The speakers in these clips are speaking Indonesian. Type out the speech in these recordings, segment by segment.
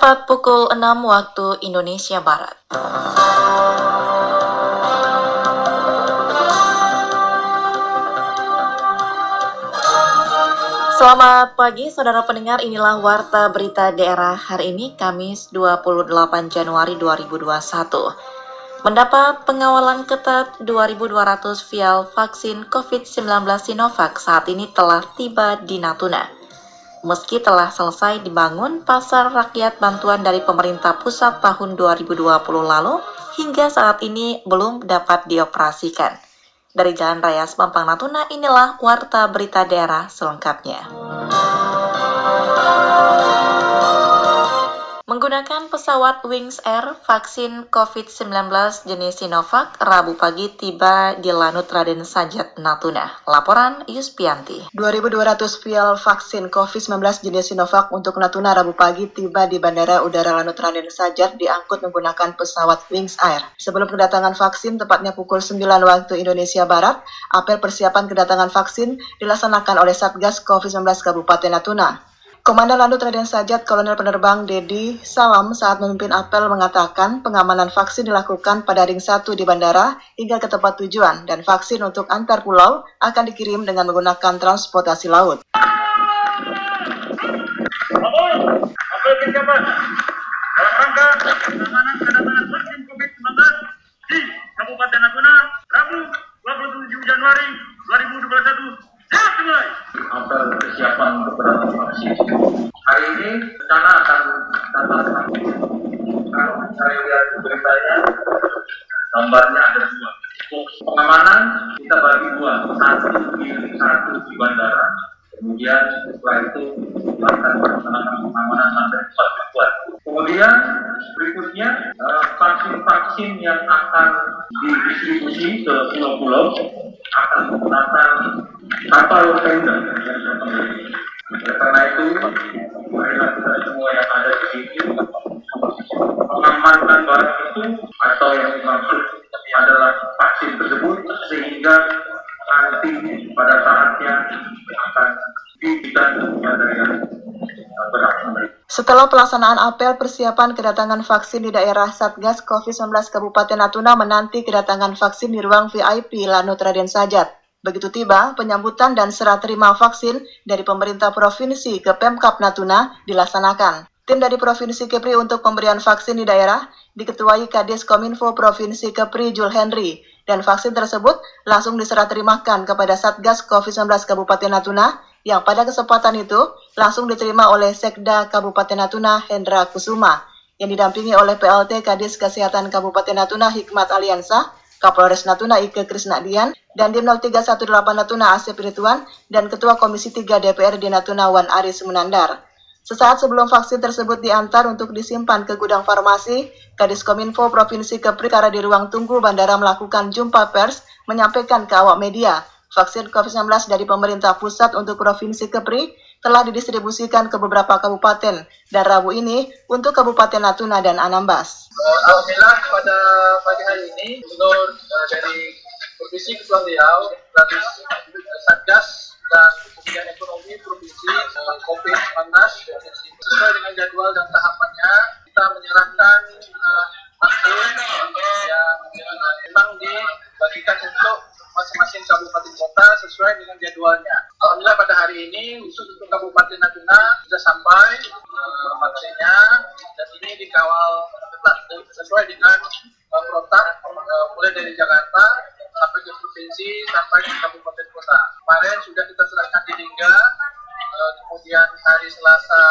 tepat pukul 6 waktu Indonesia Barat. Selamat pagi saudara pendengar, inilah Warta Berita Daerah hari ini Kamis 28 Januari 2021. Mendapat pengawalan ketat 2.200 vial vaksin COVID-19 Sinovac saat ini telah tiba di Natuna. Meski telah selesai dibangun pasar rakyat bantuan dari pemerintah pusat tahun 2020 lalu, hingga saat ini belum dapat dioperasikan. Dari Jalan Raya Sepampang Natuna, inilah Warta Berita Daerah selengkapnya. Menggunakan pesawat Wings Air, vaksin COVID-19 jenis Sinovac Rabu pagi tiba di Lanut Raden Sajat, Natuna. Laporan Yuspianti. 2.200 vial vaksin COVID-19 jenis Sinovac untuk Natuna Rabu pagi tiba di Bandara Udara Lanut Raden Sajat diangkut menggunakan pesawat Wings Air. Sebelum kedatangan vaksin, tepatnya pukul 9 waktu Indonesia Barat, apel persiapan kedatangan vaksin dilaksanakan oleh Satgas COVID-19 Kabupaten Natuna. Komandan Lanut Raden Sajat Kolonel Penerbang Dedi Salam saat memimpin apel mengatakan pengamanan vaksin dilakukan pada ring 1 di bandara hingga ke tempat tujuan dan vaksin untuk antar pulau akan dikirim dengan menggunakan transportasi laut. Dalam rangka pengamanan kedatangan vaksin COVID-19 di Kabupaten Natuna Rabu 27 Januari 2021 apel kesiapan beberapa vaksin. Hari ini rencana akan datang kalau saya lihat beritanya gambarnya ada dua. Pengamanan kita bagi dua, satu di satu di bandara, kemudian setelah itu akan melaksanakan pengamanan sampai empat ribuan. Kemudian berikutnya eh, vaksin-vaksin yang akan didistribusi ke pulau-pulau akan menggunakan tenda yang Oleh karena itu, marilah kita semua yang ada di sini mengamankan barang itu atau yang dimaksud adalah vaksin tersebut sehingga nanti pada saatnya akan diberikan kepada setelah pelaksanaan apel persiapan kedatangan vaksin di daerah Satgas COVID-19 Kabupaten Natuna menanti kedatangan vaksin di ruang VIP Lanut Raden Sajat. Begitu tiba, penyambutan dan serah terima vaksin dari pemerintah provinsi ke Pemkap Natuna dilaksanakan. Tim dari Provinsi Kepri untuk pemberian vaksin di daerah diketuai Kadis Kominfo Provinsi Kepri Jul Henry dan vaksin tersebut langsung diserah terimakan kepada Satgas COVID-19 Kabupaten Natuna yang pada kesempatan itu langsung diterima oleh Sekda Kabupaten Natuna Hendra Kusuma yang didampingi oleh PLT Kadis Kesehatan Kabupaten Natuna Hikmat Aliansa, Kapolres Natuna Ike Krisnadian, dan Dim 0318 Natuna Asep Rituan, dan Ketua Komisi 3 DPR di Natuna Wan Aris Munandar. Sesaat sebelum vaksin tersebut diantar untuk disimpan ke gudang farmasi, Kadis Kominfo Provinsi Kepri di ruang tunggu bandara melakukan jumpa pers menyampaikan ke awak media Vaksin COVID-19 dari pemerintah pusat untuk Provinsi Kepri telah didistribusikan ke beberapa kabupaten dan Rabu ini untuk Kabupaten Natuna dan Anambas. Alhamdulillah pada pagi hari ini menurut uh, dari Provinsi Kepulauan Riau, Satgas dan kemudian ekonomi Provinsi uh, COVID-19 sesuai dengan jadwal dan tahapannya kita menyerahkan uh, yang memang dibagikan untuk masing-masing kabupaten kota sesuai dengan jadwalnya. Alhamdulillah pada hari ini khusus untuk Kabupaten Natuna sudah sampai uh, vaksinnya dan ini dikawal ketat sesuai dengan uh, protap uh, mulai dari Jakarta sampai ke provinsi sampai ke kabupaten kota. Kemarin sudah kita serahkan di Lingga, uh, kemudian hari Selasa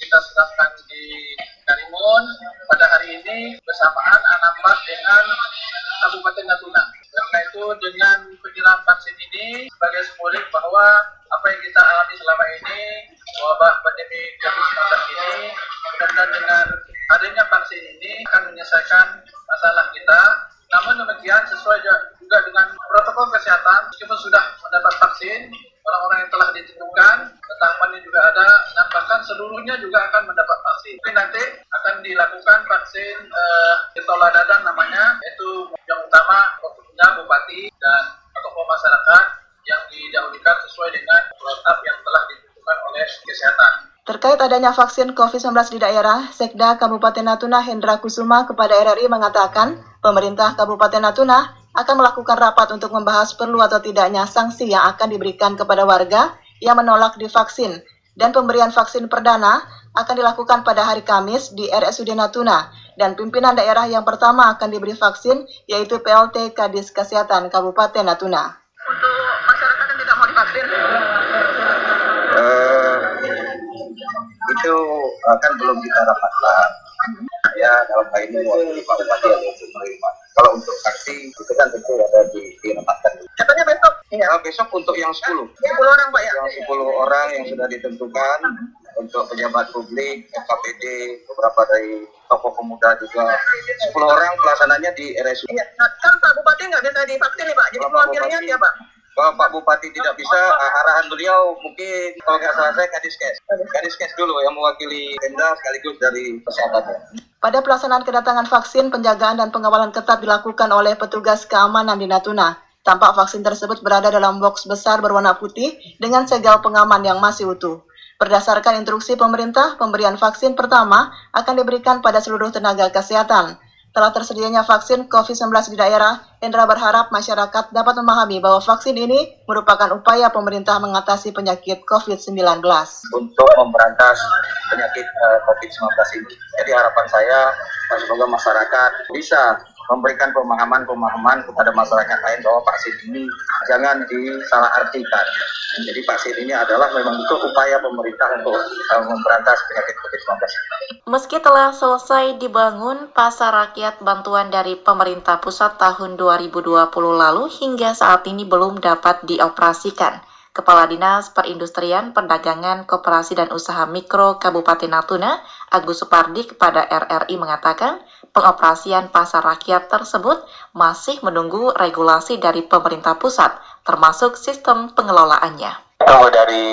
kita serahkan di Karimun. Pada hari ini bersamaan Anambas dengan Kabupaten Natuna. Itu dengan penyerahan vaksin ini sebagai simbolik bahwa apa yang kita alami selama ini wabah pandemi COVID-19 ini mudah dengan adanya vaksin ini akan menyelesaikan masalah kita. Namun demikian sesuai juga dengan protokol kesehatan meskipun sudah mendapat vaksin orang-orang yang telah ditentukan tahapannya juga ada dan bahkan seluruhnya juga akan mendapat vaksin. Mungkin nanti akan dilakukan vaksin uh, dadang namanya yaitu yang utama waktunya bupati dan tokoh masyarakat yang didahulukan sesuai dengan protap yang telah ditentukan oleh kesehatan. Terkait adanya vaksin COVID-19 di daerah, Sekda Kabupaten Natuna Hendra Kusuma kepada RRI mengatakan, pemerintah Kabupaten Natuna akan melakukan rapat untuk membahas perlu atau tidaknya sanksi yang akan diberikan kepada warga yang menolak divaksin dan pemberian vaksin perdana akan dilakukan pada hari Kamis di RSUD Natuna dan pimpinan daerah yang pertama akan diberi vaksin yaitu PLT Kadis Kesehatan Kabupaten Natuna. Untuk masyarakat yang tidak mau divaksin, Eh, itu uh, kan belum kita rapatkan. Ya dalam hal ini mewakili Pak Bupati yang untuk menerima. Kalau untuk saksi itu kan tentu ada di dirapatkan. katanya besok. Iya. Nah, besok untuk yang 10 10 orang Pak ya? yang 10 orang yang sudah ditentukan untuk pejabat publik, KPD, beberapa dari tokoh pemuda juga 10 orang pelaksananya di RSUD. Iya. Nah, kan Pak Bupati nggak bisa divaksin nih Pak, jadi Bapak mewakilnya Bupati. siapa? Kalau Pak Bupati tidak bisa, ah, arahan beliau mungkin kalau nggak salah saya Kadiskes. Kadiskes dulu yang mewakili Pemda sekaligus dari kesehatannya. Pada pelaksanaan kedatangan vaksin, penjagaan dan pengawalan ketat dilakukan oleh petugas keamanan di Natuna. Tampak vaksin tersebut berada dalam box besar berwarna putih dengan segel pengaman yang masih utuh. Berdasarkan instruksi pemerintah, pemberian vaksin pertama akan diberikan pada seluruh tenaga kesehatan. Telah tersedianya vaksin COVID-19 di daerah, Hendra berharap masyarakat dapat memahami bahwa vaksin ini merupakan upaya pemerintah mengatasi penyakit COVID-19. untuk memberantas penyakit eh, COVID-19 ini. Jadi harapan saya eh, semoga masyarakat bisa memberikan pemahaman-pemahaman kepada masyarakat lain bahwa vaksin ini jangan disalahartikan. Jadi vaksin ini adalah memang itu upaya pemerintah untuk eh, memberantas penyakit COVID-19 ini. Meski telah selesai dibangun pasar rakyat bantuan dari pemerintah pusat tahun 2020 lalu hingga saat ini belum dapat dioperasikan. Kepala Dinas Perindustrian, Perdagangan, Koperasi dan Usaha Mikro Kabupaten Natuna, Agus Supardi kepada RRI mengatakan, pengoperasian pasar rakyat tersebut masih menunggu regulasi dari pemerintah pusat, termasuk sistem pengelolaannya. Tunggu dari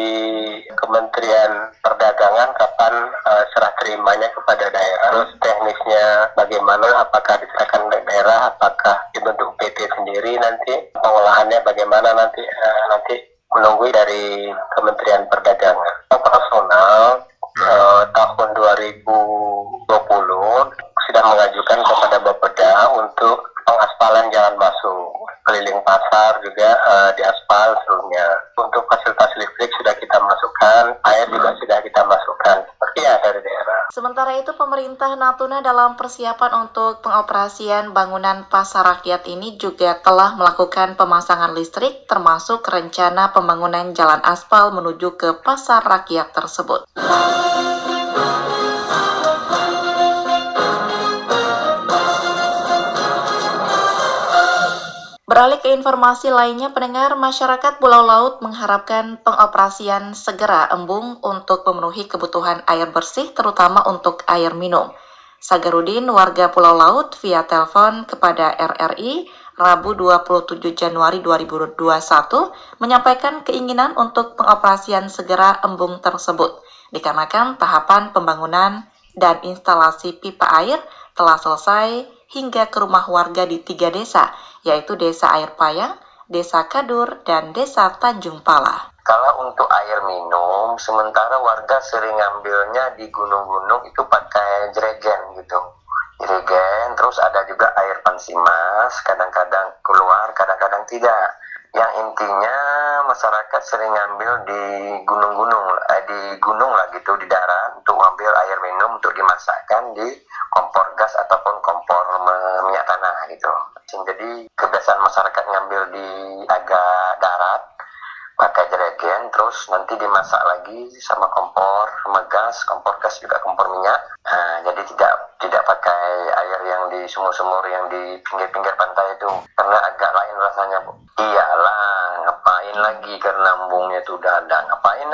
Kementerian Perdagangan kapan eh, serah terimanya kepada daerah. Terus teknisnya bagaimana, apakah diserahkan daerah, apakah dibentuk PT sendiri nanti, pengolahannya bagaimana nanti eh, nanti menunggu dari Kementerian Perdagangan. Operasional eh, tahun 2020 sudah mengajukan kepada Bapeda untuk pengaspalan jalan masuk keliling pasar juga eh, diaspal seluruhnya. Untuk fasilitas listrik sudah kita masukkan, air juga sudah kita masukkan. Seperti ya dari daerah. Sementara itu, pemerintah Natuna dalam persiapan untuk pengoperasian bangunan pasar rakyat ini juga telah melakukan pemasangan listrik termasuk rencana pembangunan jalan aspal menuju ke pasar rakyat tersebut. Beralih ke informasi lainnya, pendengar masyarakat Pulau Laut mengharapkan pengoperasian segera embung untuk memenuhi kebutuhan air bersih, terutama untuk air minum. Sagarudin, warga Pulau Laut, via telepon kepada RRI Rabu 27 Januari 2021 menyampaikan keinginan untuk pengoperasian segera embung tersebut, dikarenakan tahapan pembangunan dan instalasi pipa air telah selesai hingga ke rumah warga di tiga desa, yaitu Desa Air Payang, Desa Kadur, dan Desa Tanjung Pala. Kalau untuk air minum, sementara warga sering ngambilnya di gunung-gunung itu pakai jerigen gitu. Jerigen, terus ada juga air pansimas, kadang-kadang keluar, kadang-kadang tidak. Yang intinya masyarakat sering ngambil di gunung-gunung, eh, di gunung lah gitu, di darat untuk ngambil air minum untuk dimasakkan di masyarakat ngambil di agak darat, pakai jerigen terus nanti dimasak lagi sama kompor sama gas kompor gas juga kompor minyak. Nah, jadi tidak tidak pakai air yang di sumur-sumur yang di pinggir-pinggir pantai itu. Karena agak lain rasanya bu. Iyalah ngapain lagi karena embungnya itu udah ada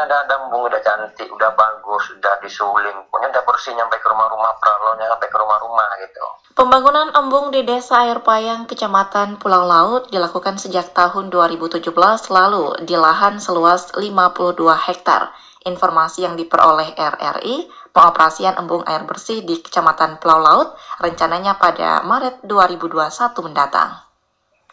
ngapain ada embung udah cantik udah bagus udah disuling punya udah bersih nyampe ke rumah-rumah pralonya sampai ke rumah-rumah gitu Pembangunan embung di Desa Air Payang, Kecamatan Pulau Laut dilakukan sejak tahun 2017 lalu di lahan seluas 52 hektar. Informasi yang diperoleh RRI, pengoperasian embung air bersih di Kecamatan Pulau Laut rencananya pada Maret 2021 mendatang.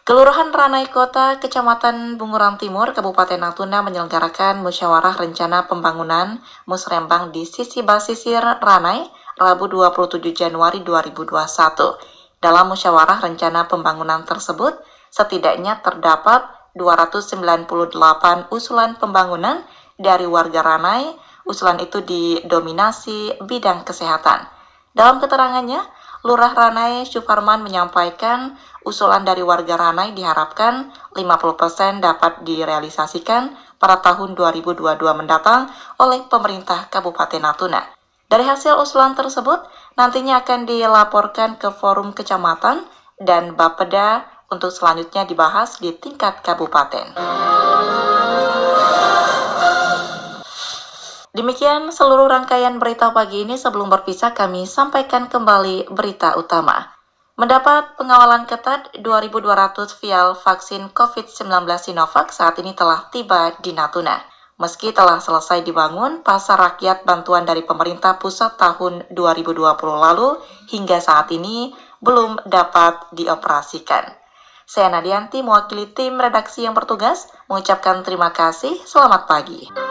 Kelurahan Ranai Kota, Kecamatan Bunguran Timur, Kabupaten Natuna menyelenggarakan musyawarah rencana pembangunan musrembang di sisi basisir Ranai, Rabu 27 Januari 2021. Dalam musyawarah rencana pembangunan tersebut, setidaknya terdapat 298 usulan pembangunan dari warga Ranai. Usulan itu didominasi bidang kesehatan. Dalam keterangannya, Lurah Ranai Suparman menyampaikan usulan dari warga Ranai diharapkan 50% dapat direalisasikan pada tahun 2022 mendatang oleh pemerintah Kabupaten Natuna. Dari hasil usulan tersebut, nantinya akan dilaporkan ke forum kecamatan dan Bapeda untuk selanjutnya dibahas di tingkat kabupaten. Demikian seluruh rangkaian berita pagi ini. Sebelum berpisah, kami sampaikan kembali berita utama. Mendapat pengawalan ketat, 2.200 vial vaksin COVID-19 Sinovac saat ini telah tiba di Natuna. Meski telah selesai dibangun, pasar rakyat bantuan dari pemerintah pusat tahun 2020 lalu hingga saat ini belum dapat dioperasikan. Saya Nadianti, mewakili tim redaksi yang bertugas, mengucapkan terima kasih. Selamat pagi.